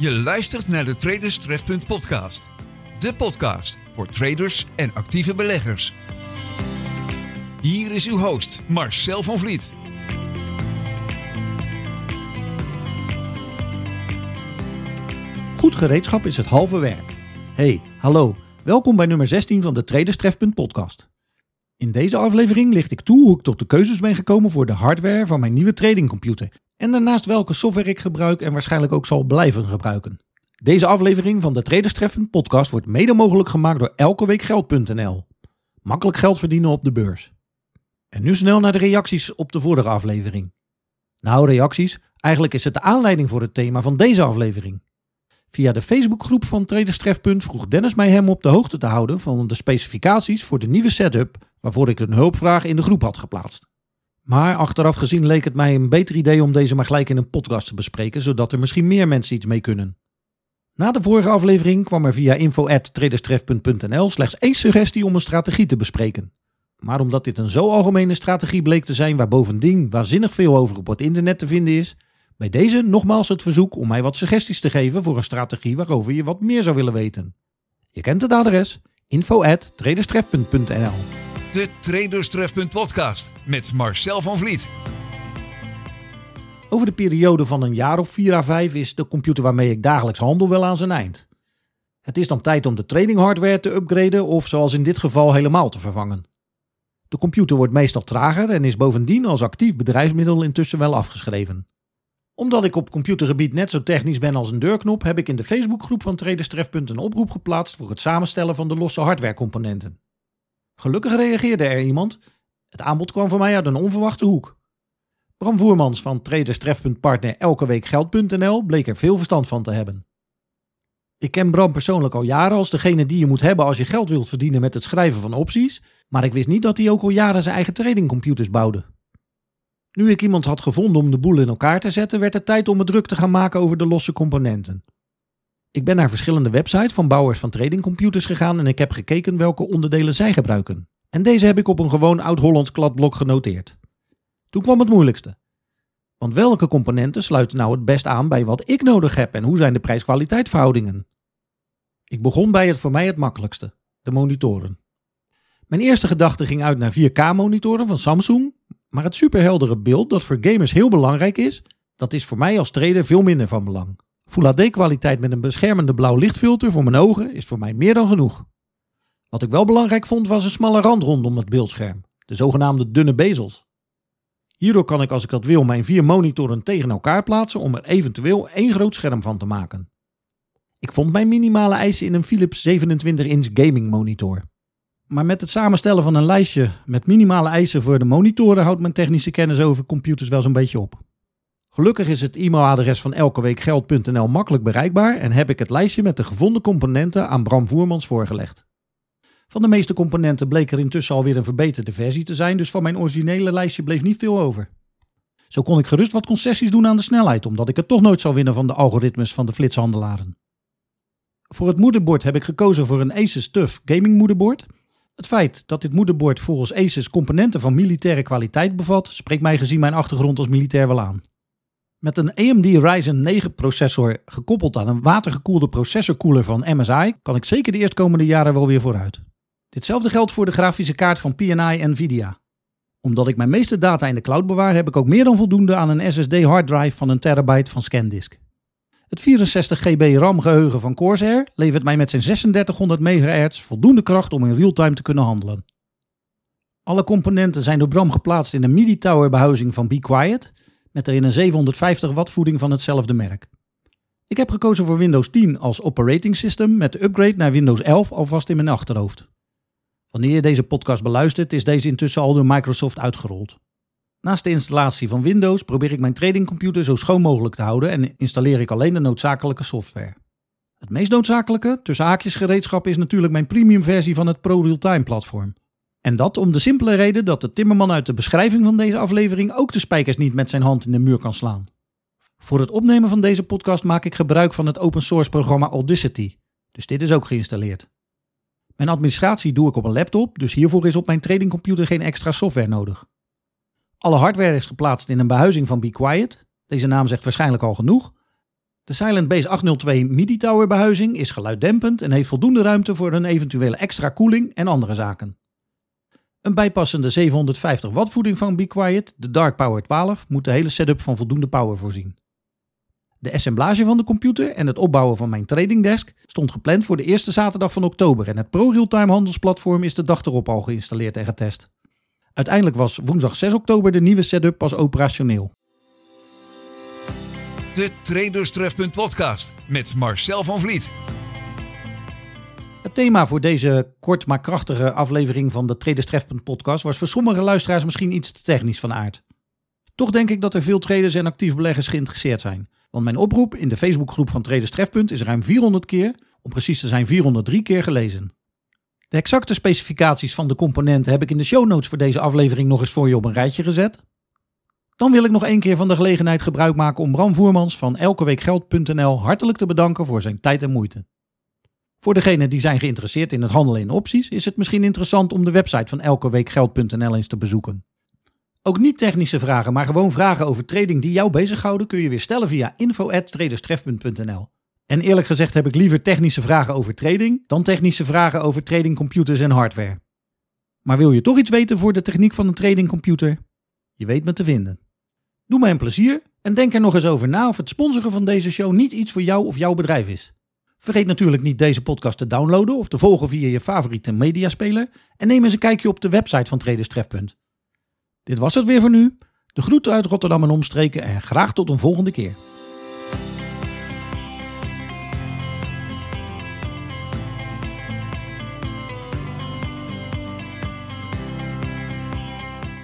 Je luistert naar de Traders podcast. De podcast voor traders en actieve beleggers. Hier is uw host Marcel van Vliet. Goed gereedschap is het halve werk. Hey, hallo. Welkom bij nummer 16 van de Traders podcast. In deze aflevering licht ik toe hoe ik tot de keuzes ben gekomen voor de hardware van mijn nieuwe tradingcomputer. En daarnaast welke software ik gebruik en waarschijnlijk ook zal blijven gebruiken. Deze aflevering van de Trefpunt podcast wordt mede mogelijk gemaakt door elkeweekgeld.nl. Makkelijk geld verdienen op de beurs. En nu snel naar de reacties op de vorige aflevering. Nou, reacties. Eigenlijk is het de aanleiding voor het thema van deze aflevering. Via de Facebookgroep van Traders Trefpunt vroeg Dennis mij hem op de hoogte te houden van de specificaties voor de nieuwe setup waarvoor ik een hulpvraag in de groep had geplaatst. Maar achteraf gezien leek het mij een beter idee om deze maar gelijk in een podcast te bespreken, zodat er misschien meer mensen iets mee kunnen. Na de vorige aflevering kwam er via info.traderstref.nl slechts één suggestie om een strategie te bespreken. Maar omdat dit een zo algemene strategie bleek te zijn waar bovendien waanzinnig veel over op het internet te vinden is, bij deze nogmaals het verzoek om mij wat suggesties te geven voor een strategie waarover je wat meer zou willen weten. Je kent het adres info.traderstref.nl De Traders Trefpunt podcast met Marcel van Vliet. Over de periode van een jaar of 4 à 5 is de computer waarmee ik dagelijks handel wel aan zijn eind. Het is dan tijd om de trading hardware te upgraden of zoals in dit geval helemaal te vervangen. De computer wordt meestal trager en is bovendien als actief bedrijfsmiddel intussen wel afgeschreven. Omdat ik op computergebied net zo technisch ben als een deurknop, heb ik in de Facebookgroep van Traderstref.nl een oproep geplaatst voor het samenstellen van de losse hardwarecomponenten. Gelukkig reageerde er iemand. Het aanbod kwam voor mij uit een onverwachte hoek. Bram Voermans van traderstref.partner elkeweekgeld.nl bleek er veel verstand van te hebben. Ik ken Bram persoonlijk al jaren als degene die je moet hebben als je geld wilt verdienen met het schrijven van opties, maar ik wist niet dat hij ook al jaren zijn eigen tradingcomputers bouwde. Nu ik iemand had gevonden om de boel in elkaar te zetten, werd het tijd om me druk te gaan maken over de losse componenten. Ik ben naar verschillende websites van bouwers van tradingcomputers gegaan en ik heb gekeken welke onderdelen zij gebruiken. En deze heb ik op een gewoon oud-Hollands kladblok genoteerd. Toen kwam het moeilijkste. Want welke componenten sluiten nou het best aan bij wat ik nodig heb en hoe zijn de prijs-kwaliteit verhoudingen? Ik begon bij het voor mij het makkelijkste, de monitoren. Mijn eerste gedachte ging uit naar 4K-monitoren van Samsung, maar het superheldere beeld dat voor gamers heel belangrijk is, dat is voor mij als trader veel minder van belang. Full HD kwaliteit met een beschermende blauw lichtfilter voor mijn ogen is voor mij meer dan genoeg. Wat ik wel belangrijk vond was een smalle rand rondom het beeldscherm, de zogenaamde dunne bezels. Hierdoor kan ik als ik dat wil mijn vier monitoren tegen elkaar plaatsen om er eventueel één groot scherm van te maken. Ik vond mijn minimale eisen in een Philips 27-inch gaming monitor. Maar met het samenstellen van een lijstje met minimale eisen voor de monitoren houdt mijn technische kennis over computers wel zo'n beetje op. Gelukkig is het e-mailadres van elkeweekgeld.nl makkelijk bereikbaar en heb ik het lijstje met de gevonden componenten aan Bram Voermans voorgelegd. Van de meeste componenten bleek er intussen alweer een verbeterde versie te zijn, dus van mijn originele lijstje bleef niet veel over. Zo kon ik gerust wat concessies doen aan de snelheid, omdat ik het toch nooit zou winnen van de algoritmes van de flitshandelaren. Voor het moederbord heb ik gekozen voor een Asus TUF gaming moederbord. Het feit dat dit moederbord volgens Asus componenten van militaire kwaliteit bevat, spreekt mij gezien mijn achtergrond als militair wel aan. Met een AMD Ryzen 9 processor gekoppeld aan een watergekoelde processorkoeler van MSI kan ik zeker de eerstkomende jaren wel weer vooruit. Ditzelfde geldt voor de grafische kaart van PNI Nvidia. Omdat ik mijn meeste data in de cloud bewaar, heb ik ook meer dan voldoende aan een SSD harddrive van een terabyte van ScanDisk. Het 64 GB RAM geheugen van Corsair levert mij met zijn 3600 MHz voldoende kracht om in real-time te kunnen handelen. Alle componenten zijn door Bram geplaatst in een MIDI tower behuizing van Be Quiet, met erin een 750 watt voeding van hetzelfde merk. Ik heb gekozen voor Windows 10 als operating system met de upgrade naar Windows 11 alvast in mijn achterhoofd. Wanneer je deze podcast beluistert, is deze intussen al door Microsoft uitgerold. Naast de installatie van Windows probeer ik mijn tradingcomputer zo schoon mogelijk te houden en installeer ik alleen de noodzakelijke software. Het meest noodzakelijke, tussen haakjes gereedschap, is natuurlijk mijn premium versie van het Pro Realtime platform. En dat om de simpele reden dat de timmerman uit de beschrijving van deze aflevering ook de spijkers niet met zijn hand in de muur kan slaan. Voor het opnemen van deze podcast maak ik gebruik van het open source programma Audacity, dus dit is ook geïnstalleerd. Mijn administratie doe ik op een laptop, dus hiervoor is op mijn tradingcomputer geen extra software nodig. Alle hardware is geplaatst in een behuizing van Be Quiet. Deze naam zegt waarschijnlijk al genoeg. De Silent Base 802 MIDI Tower behuizing is geluiddempend en heeft voldoende ruimte voor een eventuele extra koeling en andere zaken. Een bijpassende 750 watt voeding van Be Quiet, de Dark Power 12, moet de hele setup van voldoende power voorzien. De assemblage van de computer en het opbouwen van mijn trading desk stond gepland voor de eerste zaterdag van oktober en het Pro Realtime handelsplatform is de dag erop al geïnstalleerd en getest. Uiteindelijk was woensdag 6 oktober de nieuwe setup pas operationeel. De Traders Trefpunt podcast met Marcel van Vliet. Thema voor deze kort maar krachtige aflevering van de Traders Trefpunt podcast was voor sommige luisteraars misschien iets te technisch van aard. Toch denk ik dat er veel traders en actief beleggers geïnteresseerd zijn. Want mijn oproep in de Facebookgroep van Traders Trefpunt is ruim 400 keer, om precies te zijn 403 keer gelezen. De exacte specificaties van de componenten heb ik in de show notes voor deze aflevering nog eens voor je op een rijtje gezet. Dan wil ik nog één keer van de gelegenheid gebruik maken om Bram Voermans van elkeweekgeld.nl hartelijk te bedanken voor zijn tijd en moeite. Voor degenen die zijn geïnteresseerd in het handelen in opties, is het misschien interessant om de website van elkeweekgeld.nl eens te bezoeken. Ook niet technische vragen, maar gewoon vragen over trading die jou bezighouden kun je weer stellen via info@traderstrefpunt.nl. En eerlijk gezegd heb ik liever technische vragen over trading dan technische vragen over tradingcomputers en hardware. Maar wil je toch iets weten voor de techniek van een tradingcomputer? Je weet me te vinden. Doe mij een plezier en denk er nog eens over na of het sponsoren van deze show niet iets voor jou of jouw bedrijf is. Vergeet natuurlijk niet deze podcast te downloaden of te volgen via je favoriete mediaspeler en neem eens een kijkje op de website van Traders Trefpunt. Dit was het weer voor nu. De groeten uit Rotterdam en omstreken en graag tot een volgende keer.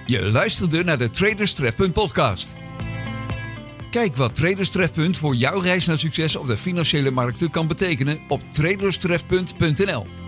Je luisterde naar de Traders Trefpunt podcast. Kijk wat Traders Trefpunt voor jouw reis naar succes op de financiële markten kan betekenen op traderstrefpunt.nl.